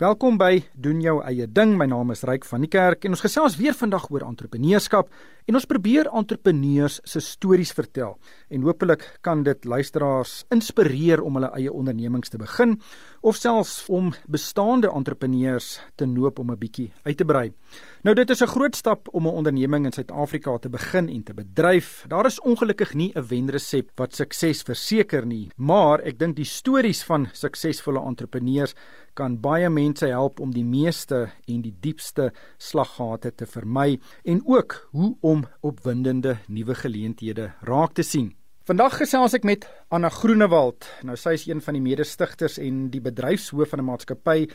Welkom by doen jou eie ding. My naam is Ryk van die Kerk en ons gesels weer vandag oor entrepreneurskap en ons probeer entrepreneurs se stories vertel en hopelik kan dit luisteraars inspireer om hulle eie ondernemings te begin of selfs om bestaande entrepreneurs te noop om 'n bietjie uit te brei. Nou dit is 'n groot stap om 'n onderneming in Suid-Afrika te begin en te bedryf. Daar is ongelukkig nie 'n wenresep wat sukses verseker nie, maar ek dink die stories van suksesvolle entrepreneurs kan baie mense help om die meeste en die diepste slaggate te vermy en ook hoe om opwindende nuwe geleenthede raak te sien. Vandag gesels ek met Anna Groenewald. Nou sy is een van die mede-stigters en die bedryfshoof van 'n maatskappy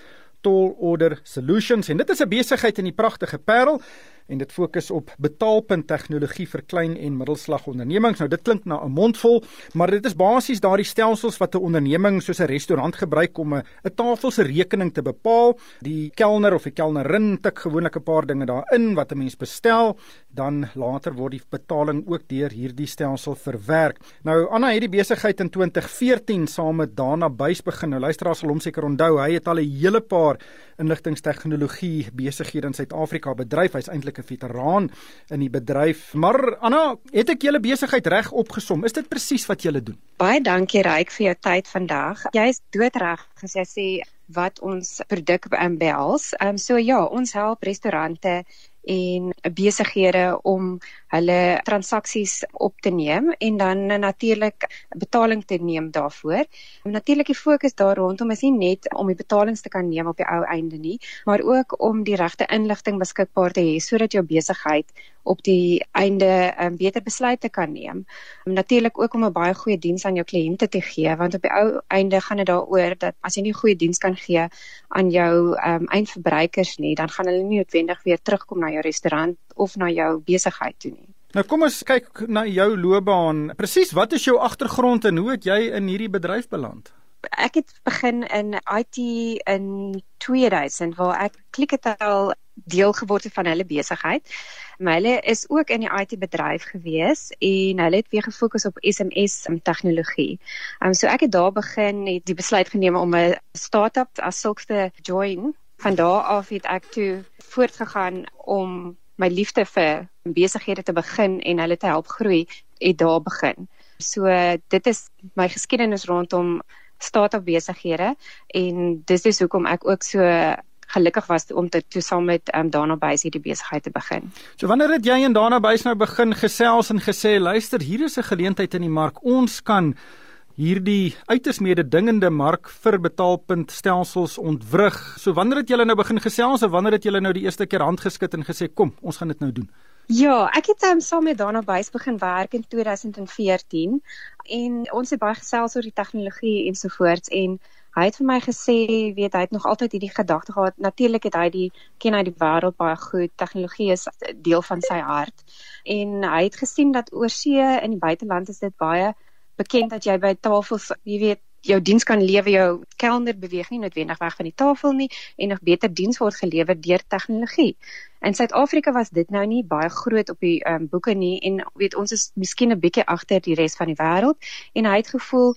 Tall Order Solutions en dit is 'n besigheid in die pragtige Parel en dit fokus op betaalpunt tegnologie vir klein en middelslag ondernemings. Nou dit klink na 'n mondvol, maar dit is basies daardie stelsels wat 'n onderneming soos 'n restaurant gebruik om 'n 'n tafel se rekening te bepaal. Die kelner of die kelnerin tik gewoonlik 'n paar dinge daarin wat 'n mens bestel, dan later word die betaling ook deur hierdie stelsel verwerk. Nou Anna het die besigheid in 2014 saam met Dana Buys begin. Nou luisteraars sal hom seker onthou, hy het al 'n hele paar inligtingstegnologie besighede in Suid-Afrika bedryf. Hy's eintlik 'n veteraan in die bedryf. Maar Anna, het ek julle besigheid reg opgesom? Is dit presies wat julle doen? Baie dankie Ryk vir jou tyd vandag. Jy is doodreg as jy sê wat ons produk behels. Ehm um, so ja, ons help restaurante en besighede om hulle transaksies op te neem en dan natuurlik betaling te neem daarvoor. Natuurlik die fokus daar rondom is nie net om die betalings te kan neem op die ou einde nie, maar ook om die regte inligting beskikbaar te hê sodat jou besigheid op die einde um, beter besluite kan neem. Um, natuurlik ook om 'n baie goeie diens aan jou kliënte te gee want op die ou einde gaan dit daaroor dat as jy nie goeie diens kan gee aan jou um, eindverbruikers nie, dan gaan hulle nie noodwendig weer terugkom na jou restaurant of na jou besigheid toe nie. Nou kom ons kyk na jou loopbaan. Presies, wat is jou agtergrond en hoe het jy in hierdie bedryf beland? Ek het begin in IT in 2000 waar ek Klikketal deel geword het van hulle besigheid. Maar hulle is ook in die IT bedryf gewees en hulle het weer gefokus op SMS tegnologie. Um, so ek het daar begin het die besluit geneem om 'n start-up as sulks te join. Van daar af het ek toe voortgegaan om my liefde vir besighede te begin en hulle te help groei, het daar begin. So dit is my geskiedenis rondom start-up besighede en dis is hoekom ek ook so gelukkig was om te toe saam met um, Dana Buys hierdie besigheid te begin. So wanneer het jy en Dana Buys nou begin gesels en gesê luister hier is 'n geleentheid in die mark ons kan hierdie uiters mededingende mark vir betaalpunt stelsels ontwrig. So wanneer het julle nou begin gesels of wanneer het julle nou die eerste keer hand geskit en gesê kom, ons gaan dit nou doen? Ja, ek het um, saam met Dana Buys begin werk in 2014 en ons het baie gesels oor die tegnologie ensovoorts en hy het vir my gesê, weet hy het nog altyd hierdie gedagte gehad. Natuurlik het hy die ken hy die wêreld baie goed. Tegnologie is deel van sy hart. En hy het gesien dat oorsee in die buiteland is dit baie bekend dat jy by tafels, jy weet, jou diens kan lewe, jou kelner beweeg nie noodwendig weg van die tafel nie en nog beter diens word gelewer deur tegnologie. In Suid-Afrika was dit nou nie baie groot op die um, boeke nie en weet ons is miskien 'n bietjie agter die res van die wêreld en hy het gevoel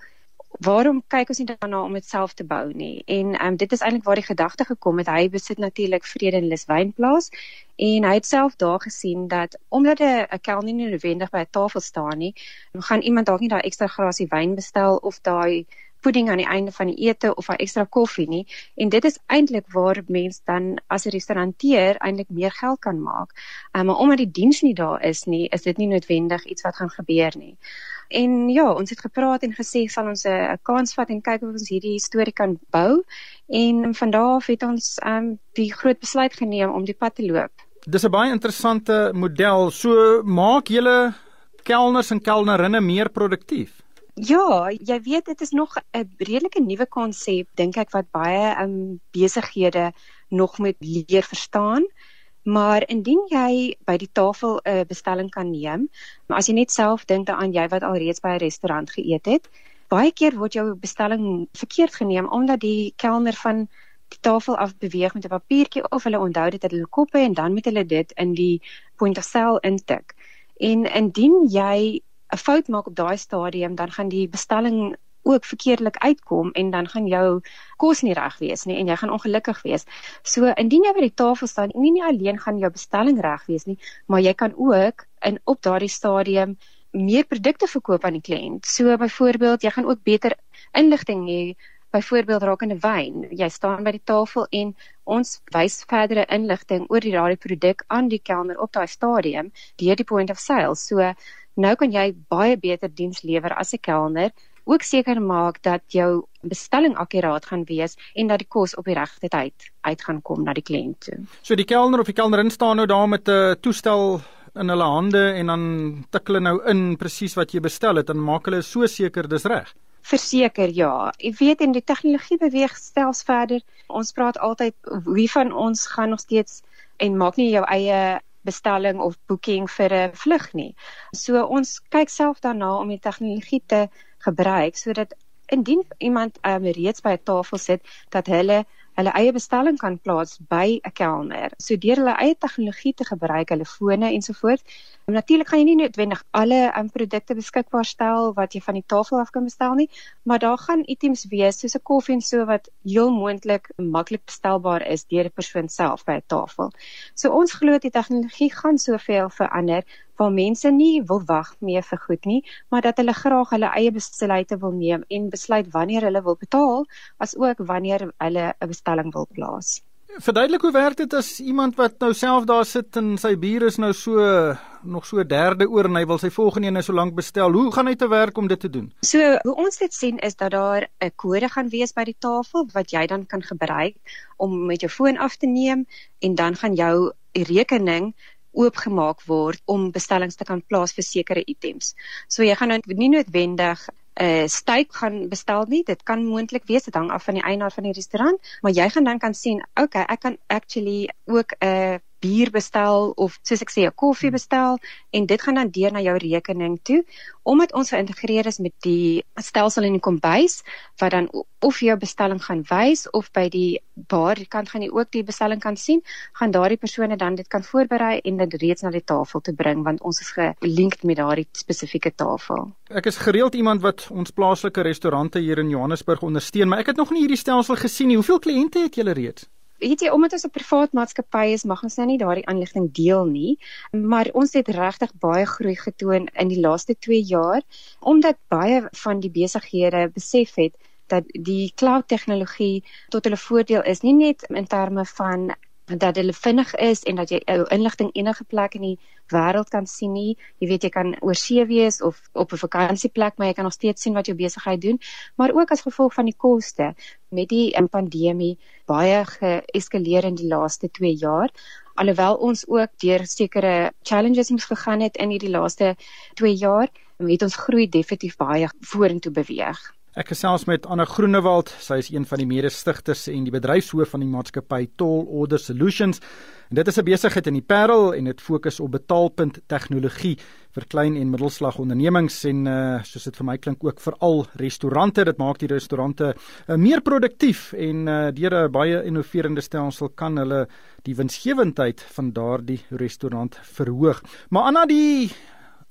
waarom kyk ons nie daarna om dit self te bou nie? En ehm um, dit is eintlik waar die gedagte gekom het. Hy besit natuurlik Vrede en Lus wynplaas en hy het self daar gesien dat omdat 'n kel nie noodwendig by 'n tafel staan nie, gaan iemand dalk nie daai ekstra glasie wyn bestel of daai pudding aan die einde van die ete of 'n ekstra koffie nie en dit is eintlik waar mense dan as 'n restauranteur eintlik meer geld kan maak. Um, maar omdat die diens nie daar is nie, is dit nie noodwendig iets wat gaan gebeur nie. En ja, ons het gepraat en gesê sal ons 'n kans vat en kyk of ons hierdie storie kan bou. En van daar af het ons um die groot besluit geneem om die pad te loop. Dis 'n baie interessante model. So maak julle kelners en kelnerinne meer produktief. Ja, jy weet dit is nog 'n redelike nuwe konsep dink ek wat baie um besighede nog moet leer verstaan. Maar indien jy by die tafel 'n uh, bestelling kan neem, maar as jy net self dink daaraan jy wat alreeds by 'n restaurant geëet het, baie keer word jou bestelling verkeerd geneem omdat die kelner van die tafel af beweeg met 'n papiertjie of hulle onthou dit uit hulle koppe en dan moet hulle dit in die point of sale intik. En indien jy 'n fout maak op daai stadium, dan gaan die bestelling ook verkeerdelik uitkom en dan gaan jou kos nie reg wees nie en jy gaan ongelukkig wees. So indien jy by die tafel staan, nie nie alleen gaan jou bestelling reg wees nie, maar jy kan ook in op daardie stadium meer produkte verkoop aan die kliënt. So byvoorbeeld, jy gaan ook beter inligting hê byvoorbeeld rakende wyn. Jy staan by die tafel en ons wys verdere inligting oor die daardie produk aan die kelner op daai stadium deur die point of sale. So nou kan jy baie beter diens lewer as 'n kelner. Ook seker maak dat jou bestelling akkuraat gaan wees en dat die kos op die regte tyd uit gaan kom na die kliënt toe. So die kelner of die kelnerin staan nou daar met 'n toestel in hulle hande en dan tik hulle nou in presies wat jy bestel het en maak hulle so seker dis reg. Verseker ja. Jy weet en die tegnologie beweeg stels verder. Ons praat altyd wie van ons gaan nog steeds en maak nie jou eie bestelling of boeking vir 'n vlug nie. So ons kyk self daarna om die tegnologie te gebruik sodat indien iemand um, reeds by 'n tafel sit dat hulle hulle eie bestelling kan plaas by 'n kelner. So deur hulle eie tegnologie te gebruik, hulle fone ensovoorts. Natuurlik gaan jy nie noodwendig alle um, produkte beskikbaar stel wat jy van die tafel af kan bestel nie, maar daar gaan items wees soos 'n koffie en so wat heel moontlik maklik bestelbaar is deur 'n persoon self by 'n tafel. So ons glo die tegnologie gaan soveel verander waar mense nie wil wag meer vir goed nie, maar dat hulle graag hulle eie besluite wil neem en besluit wanneer hulle wil betaal, as ook wanneer hulle 'n bestelling wil plaas. Verduidelik hoe werk dit as iemand wat nou self daar sit en sy bier is nou so nog so derde oor en hy wil sy volgende een nou so lank bestel. Hoe gaan hy te werk om dit te doen? So, hoe ons dit sien is dat daar 'n kode gaan wees by die tafel wat jy dan kan gebruik om met jou foon af te neem en dan gaan jou rekening oopgemaak word om bestellings te kan plaas vir sekere items. So jy gaan nou nie noodwendig 'n uh, steak gaan bestel nie. Dit kan moontlik wees dit hang af van die eienaar van die restaurant, maar jy gaan dan kan sien, okay, ek kan actually ook 'n uh, bier bestel of soos ek sê 'n koffie bestel en dit gaan dan deur na jou rekening toe omdat ons geïntegreer is met die stelsel in die kombuis wat dan of jou bestelling gaan wys of by die bar kant gaan jy ook die bestelling kan sien gaan daardie persone dan dit kan voorberei en dit reeds na die tafel te bring want ons is gelinkt met daardie spesifieke tafel. Ek is gereeld iemand wat ons plaaslike restaurante hier in Johannesburg ondersteun maar ek het nog nie hierdie stelsel gesien nie. Hoeveel kliënte het julle reeds weet jy omdat ons 'n privaat maatskappy is, mag ons nou nie daardie aanligting deel nie, maar ons het regtig baie groei getoon in die laaste 2 jaar omdat baie van die besighede besef het dat die cloud tegnologie tot hulle voordeel is nie net in terme van dat hulle vinnig is en dat jy jou inligting enige plek in die wêreld kan sien nie. Jy weet jy kan oor see wees of op 'n vakansieplek, maar jy kan nog steeds sien wat jou besigheid doen, maar ook as gevolg van die koste met die pandemie baie geeskaleer in die laaste 2 jaar. Alhoewel ons ook deur sekere challenges moes gegaan het in hierdie laaste 2 jaar, het ons groei definitief baie vorentoe beweeg. Ek gesels met Anna Groenewald. Sy is een van die mede-stigters en die bedryfshoof van die maatskappy Toll Order Solutions. En dit is 'n besigheid in die Parel en dit fokus op betaalpunt tegnologie vir klein en middelslag ondernemings en uh, soos dit vir my klink ook vir al restaurante. Dit maak die restaurante uh, meer produktief en uh, deur 'n baie innoverende stelsel kan hulle die winsgewendheid van daardie restaurant verhoog. Maar Anna, die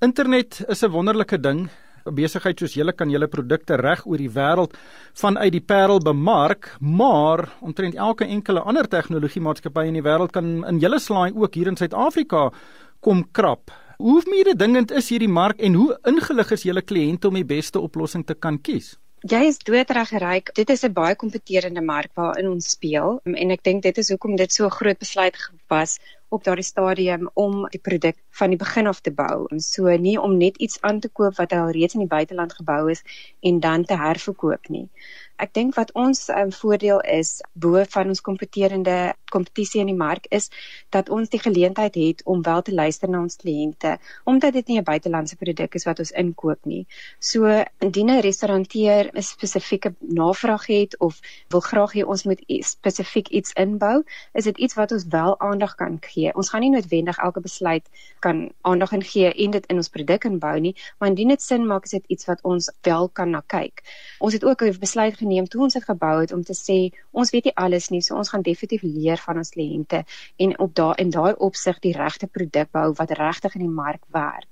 internet is 'n wonderlike ding. Besigheid soos julle kan julle produkte reg oor die wêreld vanuit die Parel bemark, maar omtrent elke enkele ander tegnologie maatskappy in die wêreld kan in julle slaai ook hier in Suid-Afrika kom krap. Hoe meer dingend is hierdie mark en hoe ingelig is julle kliënte om die beste oplossing te kan kies? Jy is doodreg geryk. Dit is 'n baie kompeterende mark waarin ons speel en ek dink dit is hoekom dit so 'n groot besluit was op daardie stadium om die produk van die begin af te bou. En so nie om net iets aan te koop wat al reeds in die buiteland gebou is en dan te herverkoop nie. Ek dink wat ons um, voordeel is bo van ons kompeterende kompetisie in die mark is dat ons die geleentheid het om wel te luister na ons kliënte omdat dit nie 'n buitelandse produk is wat ons inkoop nie. So indien 'n restauranteur 'n spesifieke navraag het of wil graag hê ons moet spesifiek iets inbou, is dit iets wat ons wel aandag kan gee. Ons gaan nie noodwendig elke besluit kan aandag en gee en dit in ons produk inbou nie, maar indien dit sin maak is dit iets wat ons wel kan na kyk. Ons het ook 'n besluit geneem toe ons dit gebou het om te sê ons weet nie alles nie, so ons gaan definitief leer van ons kliënte en op daai in daai opsig die regte produk bou wat regtig in die mark werk.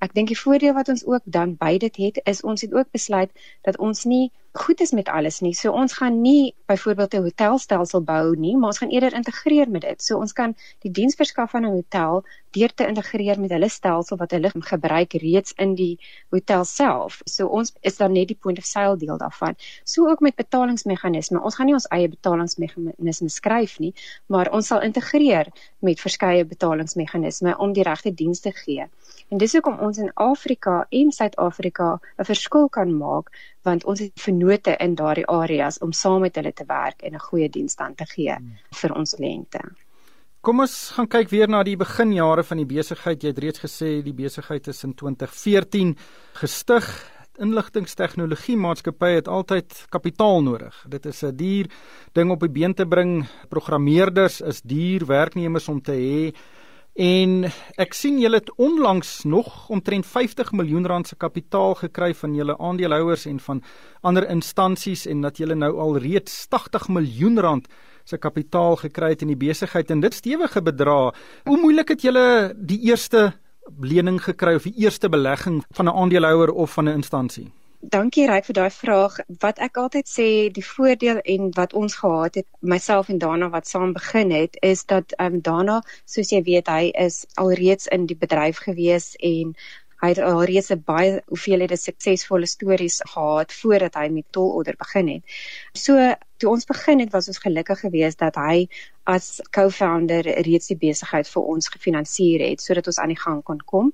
Ek dink die voordeel wat ons ook dan by dit het is ons het ook besluit dat ons nie goed is met alles nie. So ons gaan nie byvoorbeeld 'n hotelstelsel bou nie, maar ons gaan eerder integreer met dit. So ons kan die diens verskaf aan 'n hotel deur te integreer met hulle stelsel wat hulle gebruik reeds in die hotel self. So ons is dan net die point of sale deel daarvan. So ook met betalingsmeganisme. Ons gaan nie ons eie betalingsmeganisme skryf nie, maar ons sal integreer met verskeie betalingsmeganisme om die regte dienste te gee. En dis hoekom ons in Afrika en Suid-Afrika 'n verskil kan maak want ons het vennote in daardie areas om saam met hulle te werk en 'n goeie diens aan te gee hmm. vir ons kliënte. Kom ons gaan kyk weer na die beginjare van die besigheid. Jy het reeds gesê die besigheid is in 2014 gestig. Inligtingstegnologie maatskappye het altyd kapitaal nodig. Dit is 'n duur ding op die been te bring. Programmeerders is duur werknemers om te hê. En ek sien julle het onlangs nog omtrent 50 miljoen rand se kapitaal gekry van julle aandeelhouers en van ander instansies en dat julle nou al reeds 80 miljoen rand se kapitaal gekry het in die besigheid en dit stewige bedrag. Hoe moeilik het julle die eerste lening gekry of die eerste belegging van 'n aandeelhouer of van 'n instansie? Dankie Ryk vir daai vraag. Wat ek altyd sê, die voordeel en wat ons gehad het, myself en Dana wat saam begin het, is dat ehm um, Dana, soos jy weet, hy is alreeds in die bedryf gewees en hy het alreeds 'n baie hoeveelhede suksesvolle stories gehad voordat hy met Tolorder begin het. So toe ons begin het, was ons gelukkig geweest dat hy as co-founder reeds die besigheid vir ons gefinansier het sodat ons aan die gang kon kom.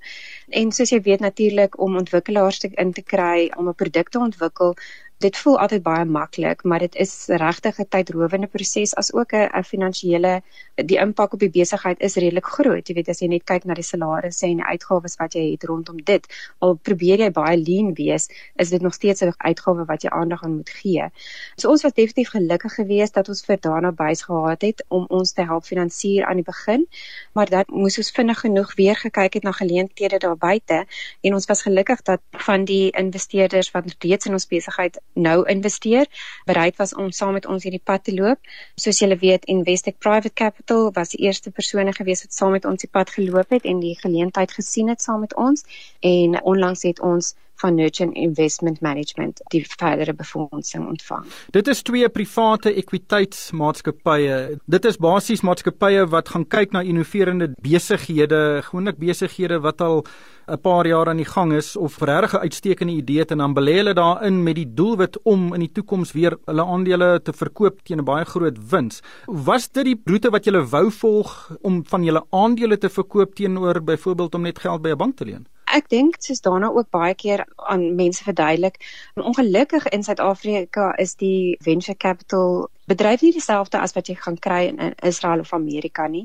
En soos jy weet natuurlik om ontwikkelaars te in te kry om 'n produk te ontwikkel, dit voel altyd baie maklik, maar dit is regtig 'n tydrowende proses as ook 'n finansiële die impak op die besigheid is redelik groot. Jy weet as jy net kyk na die salarisse en die uitgawes wat jy het rondom dit, al probeer jy baie lean wees, is dit nog steeds 'n uitgawe wat jy aandag aan moet gee. So ons was definitief gelukkig geweest dat ons vir Dana bys gehad het om ons te help finansier aan die begin, maar dat moes ons vinnig genoeg weer gekyk het na geleenthede daar buite en ons was gelukkig dat van die investeerders wat reeds in ons besigheid nou investeer, bereid was om saam met ons hierdie pad te loop. Soos julle weet, Investec Private Capital was die eerste persone gewees wat saam met ons die pad geloop het en die geleentheid gesien het saam met ons en onlangs het ons van Nurture Investment Management die verdere befondsing ontvang. Dit is twee private ekwiteitsmaatskappye. Dit is basies maatskappye wat gaan kyk na innoverende besighede, gewoonlik besighede wat al 'n paar jaar aan die gang is of regtig 'n uitstekende idee het en dan belê hulle daarin met die doelwit om in die toekoms weer hulle aandele te verkoop teen 'n baie groot wins. Was dit die roete wat jy wou volg om van julle aandele te verkoop teenoor byvoorbeeld om net geld by 'n bank te leen? Ek dink soos daarna ook baie keer aan mense verduidelik, ongelukkig in Suid-Afrika is die venture capital bedryf nie dieselfde as wat jy gaan kry in Israel of Amerika nie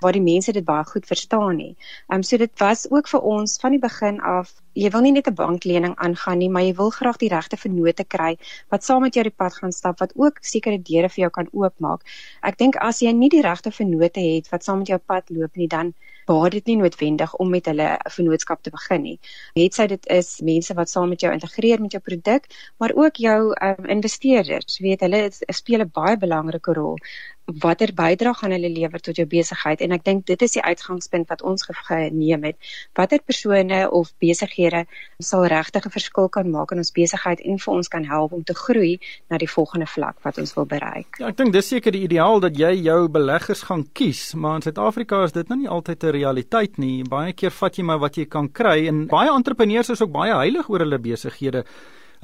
waar die mense dit baie goed verstaan nie. Ehm um, so dit was ook vir ons van die begin af, jy wil nie net 'n banklening aangaan nie, maar jy wil graag die regte vennote kry wat saam met jou die pad gaan stap wat ook sekere deure vir jou kan oopmaak. Ek dink as jy nie die regte vennote het wat saam met jou pad loop nie, dan baat dit nie noodwendig om met hulle 'n vennootskap te begin nie. Het sy dit is mense wat saam met jou integreer met jou produk, maar ook jou um, investeerders, weet hulle speel 'n baie belangrike rol watter bydrae gaan hulle lewer tot jou besigheid en ek dink dit is die uitgangspunt wat ons geneem het watter persone of besighede sal regtig 'n verskil kan maak in ons besigheid en vir ons kan help om te groei na die volgende vlak wat ons wil bereik. Ja, ek dink dis seker die ideaal dat jy jou beleggers gaan kies, maar in Suid-Afrika is dit nou nie altyd 'n realiteit nie. Baie keer vat jy maar wat jy kan kry en baie entrepreneurs is ook baie heilig oor hulle besighede.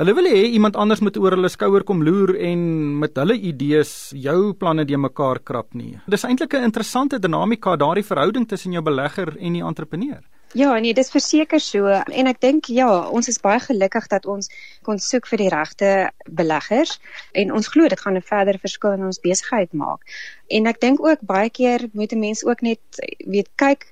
Hulle wil hê iemand anders moet oor hulle skouer kom loer en met hulle idees jou planne de mekaar krap nie. Dis eintlik 'n interessante dinamika daardie verhouding tussen jou belegger en die entrepreneur. Ja, nee, dis verseker so en ek dink ja, ons is baie gelukkig dat ons kon soek vir die regte beleggers en ons glo dit gaan 'n verdere verskil in ons besigheid maak. En ek dink ook baie keer moet 'n mens ook net weet kyk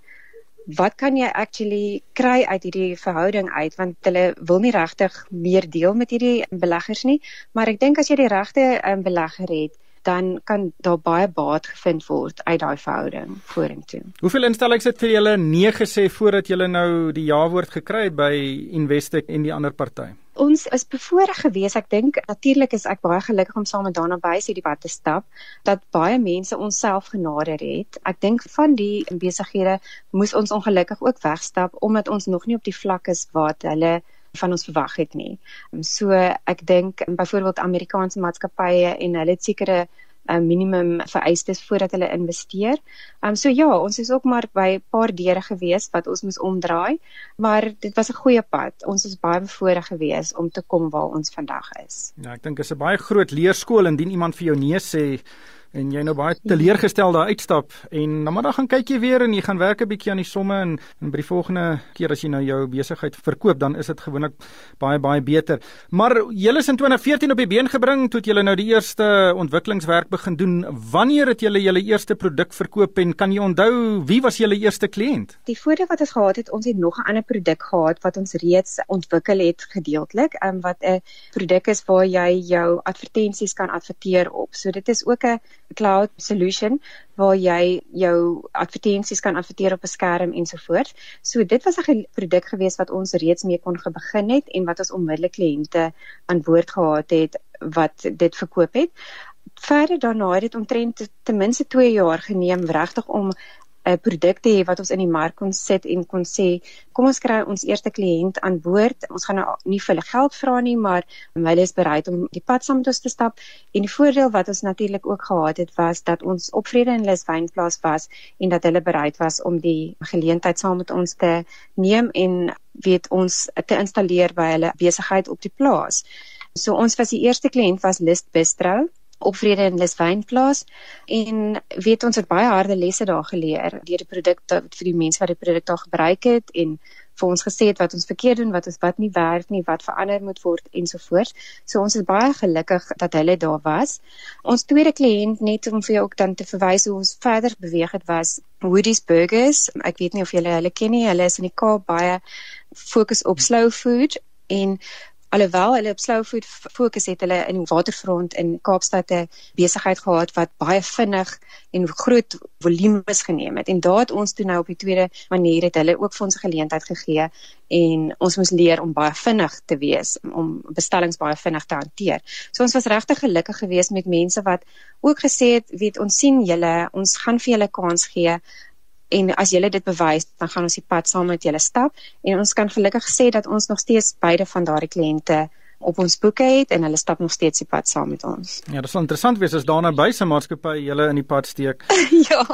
wat kan jy actually kry uit hierdie verhouding uit want hulle wil nie regtig meer deel met hierdie beleggers nie maar ek dink as jy die regte um, belegger het dan kan daar baie baat gevind word uit daai verhouding vorentoe. Hoeveel instellings het vir julle nee gesê voordat julle nou die ja woord gekry het by Investec en die ander party? Ons is bevoorreg geweest. Ek dink natuurlik is ek baie gelukkig om saam met Dana Buys hierdie pad te stap dat baie mense ons self genader het. Ek dink van die besighede moes ons ongelukkig ook wegstap omdat ons nog nie op die vlak is wat hulle van ons verwag het nie. So ek dink byvoorbeeld Amerikaanse maatskappye en hulle het sekere uh, minimum vereistes voordat hulle investeer. Ehm um, so ja, ons is ook maar by 'n paar deure gewees wat ons moes omdraai, maar dit was 'n goeie pad. Ons is baie bevoorreg gewees om te kom waar ons vandag is. Ja, ek dink dit is 'n baie groot leerskool indien iemand vir jou nee sê en jy nou baie teleurgestel daar uitstap en dan maar dan gaan kyk jy weer en jy gaan werk 'n bietjie aan die somme en, en by die volgende keer as jy nou jou besigheid verkoop dan is dit gewoonlik baie baie beter. Maar julle is in 2014 op die been gebring toe julle nou die eerste ontwikkelingswerk begin doen. Wanneer het julle julle eerste produk verkoop en kan jy onthou wie was julle eerste kliënt? Die voordeel wat ons gehad het, ons het nog 'n ander produk gehad wat ons reeds ontwikkel het gedeeltelik, um, wat 'n produk is waar jy jou advertensies kan adverteer op. So dit is ook 'n cloud solution waar jy jou advertensies kan adverteer op 'n skerm ensovoorts. So dit was 'n produk gewees wat ons reeds mee kon begin het en wat ons onmiddellik kliënte aan boord gehad het wat dit verkoop het. Verder daarna het dit omtrent ten minste 2 jaar geneem regtig om 'n produk te hê wat ons in die mark kon sit en kon sê kom ons kry ons eerste kliënt aan boord. Ons gaan nou nie vir hulle geld vra nie, maar hulle is bereid om die pad saam met ons te stap. En die voordeel wat ons natuurlik ook gehad het was dat ons op Vrede en Lus wynplaas was en dat hulle bereid was om die geleentheid saam met ons te neem en weet ons te installeer by hulle besigheid op die plaas. So ons was die eerste kliënt was List Bistro op Vrede en Leswynplaas en weet ons het baie harde lesse daar geleer deur die produkte vir die mense wat die produk daar gebruik het en vir ons gesê het wat ons verkeerd doen, wat ons wat nie werk nie, wat verander moet word ensovoorts. So ons is baie gelukkig dat hulle daar was. Ons tweede kliënt net om vir jou ook dan te verwys hoe ons verder beweeg het was Woody's Burgers. Ek weet nie of julle hulle ken nie. Hulle is in die Kaap baie fokus op slow food en alhoewel hulle op slow food fokus het hulle in die waterfront in Kaapstad 'n besigheid gehad wat baie vinnig en groot volumes geneem het en daar het ons toe nou op die tweede manier het hulle ook vir ons geleentheid gegee en ons moes leer om baie vinnig te wees om bestellings baie vinnig te hanteer. So ons was regtig gelukkig geweest met mense wat ook gesê het, weet ons sien julle, ons gaan vir julle kans gee en as julle dit bewys dan gaan ons die pad saam met julle stap. En ons kan gelukkig sê dat ons nog steeds beide van daardie kliënte op ons boeke het en hulle stap nog steeds die pad saam met ons. Ja, dit sal interessant wees as daarna by se maatskappy julle in die pad steek. ja.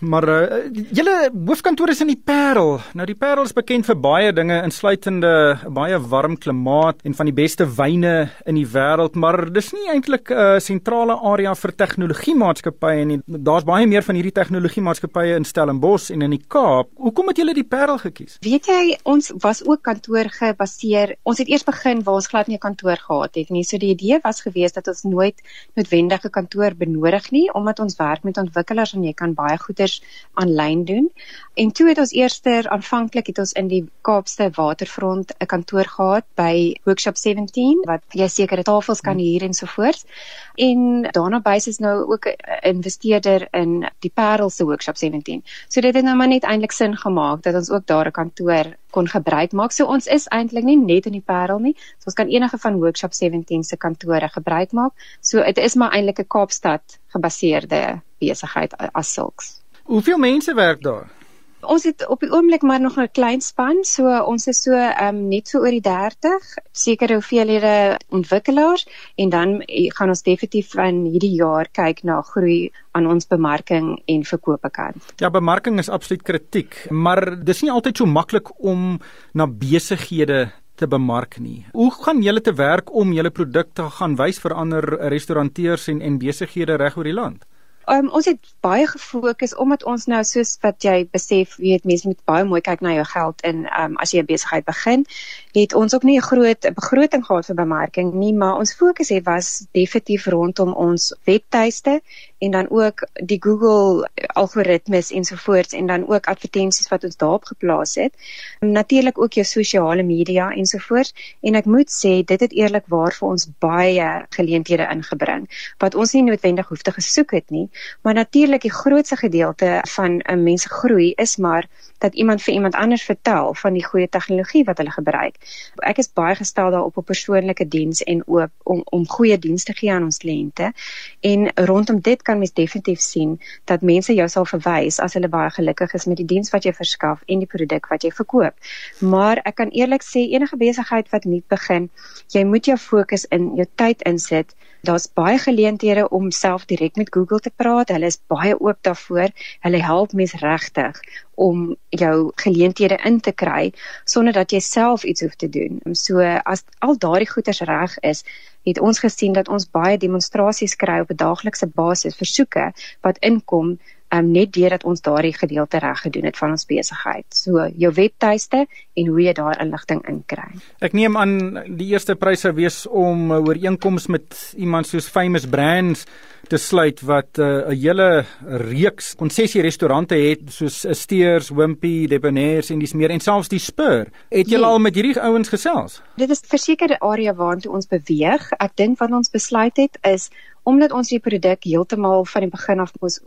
Maar uh, julle hoofkantoor is in die Parel. Nou die Parel is bekend vir baie dinge insluitende baie warm klimaat en van die beste wyne in die wêreld, maar dis nie eintlik 'n uh, sentrale area vir tegnologie maatskappye nie. Daar's baie meer van hierdie tegnologie maatskappye in Stellenbosch en in die Kaap. Hoekom het julle die Parel gekies? Weet jy, ons was ook kantoor gebaseer. Ons het eers begin waar ons glad nie 'n kantoor gehad het nie. So die idee was gewees dat ons nooit noodwendige kantoor benodig nie omdat ons werk met ontwikkelaars en jy kan baie goeders aanlyn doen. En toe het ons eerster aanvanklik het ons in die Kaapse Waterfront 'n kantoor gehad by Workshop 17 wat jy sekere tafels kan huur en so voort. En daarna bys is nou ook 'n investeerder in die Parel se Workshop 17. So dit het nou maar net eintlik sin gemaak dat ons ook daar 'n kantoor kon gebruik maak. So ons is eintlik nie net in die Parel nie. So ons kan enige van Workshop 17 se kantore gebruik maak. So dit is maar eintlik 'n Kaapstad gebaseerde besigheid as sulks. Hoeveel mense werk daar? Ons het op die oomblik maar nog 'n klein span, so ons is so ehm um, net so oor die 30, sekere hoeveelhede ontwikkelaars en dan gaan ons definitief van hierdie jaar kyk na groei aan ons bemarking en verkope kant. Ja, bemarking is absoluut kritiek, maar dis nie altyd so maklik om na besighede te bemark nie. Hoe gaan julle te werk om julle produkte gaan wys vir ander restauranteurs en en besighede reg oor die land? Um, ons het baie gefokus omdat ons nou soos wat jy besef, weet mense moet baie mooi kyk na jou geld en um, as jy 'n besigheid begin, het ons ook nie 'n groot begroting gehad vir bemarking nie, maar ons fokus het was definitief rondom ons webtuiste en dan ook die Google algoritmes ensovoorts en dan ook advertensies wat ons daarop geplaas het. Natuurlik ook jou sosiale media ensovoorts en ek moet sê dit het eerlikwaar vir ons baie geleenthede ingebring wat ons nie noodwendig hoef te gesoek het nie Maar natuurlik die grootste gedeelte van 'n mens se groei is maar dat iemand vir iemand anders vertel van die goeie tegnologie wat hulle gebruik. Ek is baie gestel daarop op persoonlike diens en oop om om goeie dienste te gee aan ons kliënte. En rondom dit kan mens definitief sien dat mense jou sal verwys as hulle baie gelukkig is met die diens wat jy verskaf en die produk wat jy verkoop. Maar ek kan eerlik sê enige besigheid wat nuut begin, jy moet jou fokus in jou tyd insit. Daar's baie geleenthede om self direk met Google te praat. Hulle is baie oop daarvoor. Hulle help mense regtig om jou geleenthede in te kry sonder dat jy self iets hoef te doen. So as al daardie goeders reg is, het ons gesien dat ons baie demonstrasies kry op 'n daaglikse basis versoeke wat inkom um, net deurdat ons daardie gedeelte reg gedoen het van ons besigheid. So jou webtuiste en hoe jy daar inligting inkry. Ek neem aan die eerste prys sou wees om 'n ooreenkoms met iemand soos Famous Brands te sluit wat uh, 'n uh, hele reeks konsessie restaurante het soos Steers, Wimpy, Debonair's en dis meer en selfs die Spur. Het jy al met hierdie ouens gesels? Dit is versekerde area waartoe ons beweeg. Ek dink wat ons besluit het is omdat ons die produk heeltemal van die begin af moes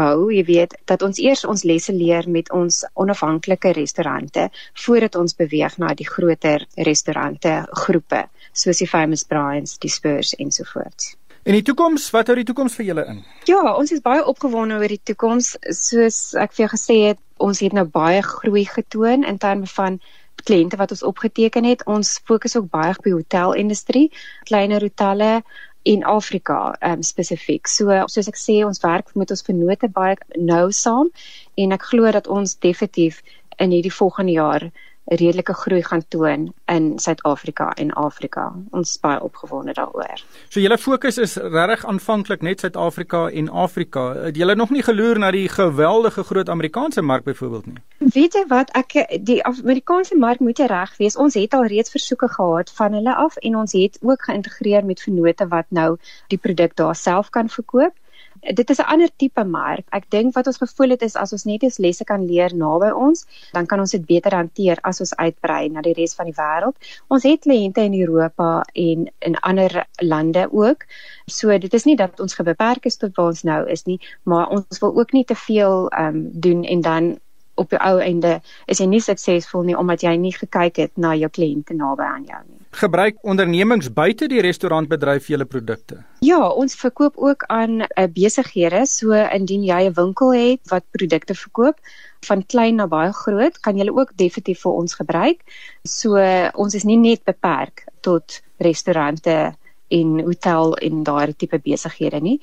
bou, jy weet, dat ons eers ons lesse leer met ons onafhanklike restaurante voordat ons beweeg na die groter restaurante groepe, soos die Famous Brian's, die Spurs ensovoorts. En die toekoms, wat hou die toekoms vir julle in? Ja, ons is baie opgewonde oor die toekoms, soos ek vir jou gesê het, ons het nou baie groei getoon in terme van kliënte wat ons opgeteken het. Ons fokus ook baie op die hotelindustrie, kleiner hotelle, en Afrika um, spesifiek. So soos ek sê, ons werk met ons vennote baie nou saam en ek glo dat ons definitief in hierdie volgende jaar redelike groei gaan toon in Suid-Afrika en Afrika. Ons is baie opgewonde daaroor. So julle fokus is regtig aanvanklik net Suid-Afrika en Afrika. Het julle nog nie geloer na die geweldige groot Amerikaanse mark byvoorbeeld nie? Weet jy wat, ek die Amerikaanse mark moet reg wees. Ons het al reeds versoeke gehad van hulle af en ons het ook geïntegreer met vennote wat nou die produk daar self kan verkoop dit is 'n ander tipe mark. Ek dink wat ons gevoel het is as ons net ons lesse kan leer naby ons, dan kan ons dit beter hanteer as ons uitbrei na die res van die wêreld. Ons het kliënte in Europa en in ander lande ook. So dit is nie dat ons gebeperk is tot waar ons nou is nie, maar ons wil ook nie te veel ehm um, doen en dan op die ou einde is jy nie suksesvol nie omdat jy nie gekyk het na jou kliënte naby aan jou nie. Gebruik ondernemings buite die restaurantbedryf julle produkte? Ja, ons verkoop ook aan uh, besighede, so indien jy 'n winkel het wat produkte verkoop van klein na baie groot, kan jy ook definitief vir ons gebruik. So ons is nie net beperk tot restaurante en hotel en daardie tipe besighede nie.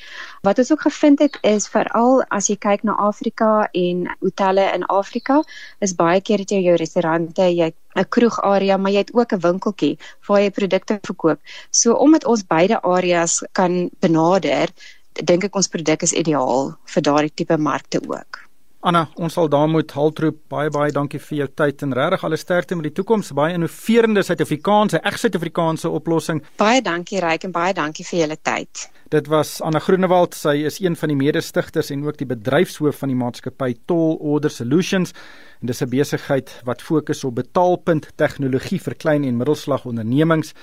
Wat ons ook gevind het is veral as jy kyk na Afrika en hotelle in Afrika, is baie keer dat jy jou restaurante, jy 'n kroegarea, maar jy het ook 'n winkeltjie waar jy produkte verkoop. So omdat ons beide areas kan benader, dink ek ons produk is ideaal vir daardie tipe markte ook. Anna, ons sal daar moet haltroep. Baie baie dankie vir jou tyd en regtig alle sterkte met die toekoms. Baie innoverende Suid-Afrikaanse, reg Suid-Afrikaanse oplossing. Baie dankie Ryk en baie dankie vir julle tyd. Dit was Anna Groenewald. Sy is een van die mede-stigters en ook die bedryfshoof van die maatskappy Toll Order Solutions. En dis 'n besigheid wat fokus op betaalpunt tegnologie vir klein en middelslag ondernemings.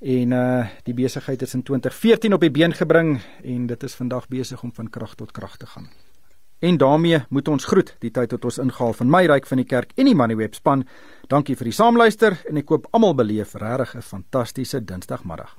En uh die besigheid is in 2014 op die been gebring en dit is vandag besig om van krag tot krag te gaan. En daarmee moet ons groet die tyd tot ons ingehaal van my ryk van die kerk en die Moneyweb span. Dankie vir die saamluister en ek koop almal beleef regtig 'n fantastiese Dinsdagmiddag.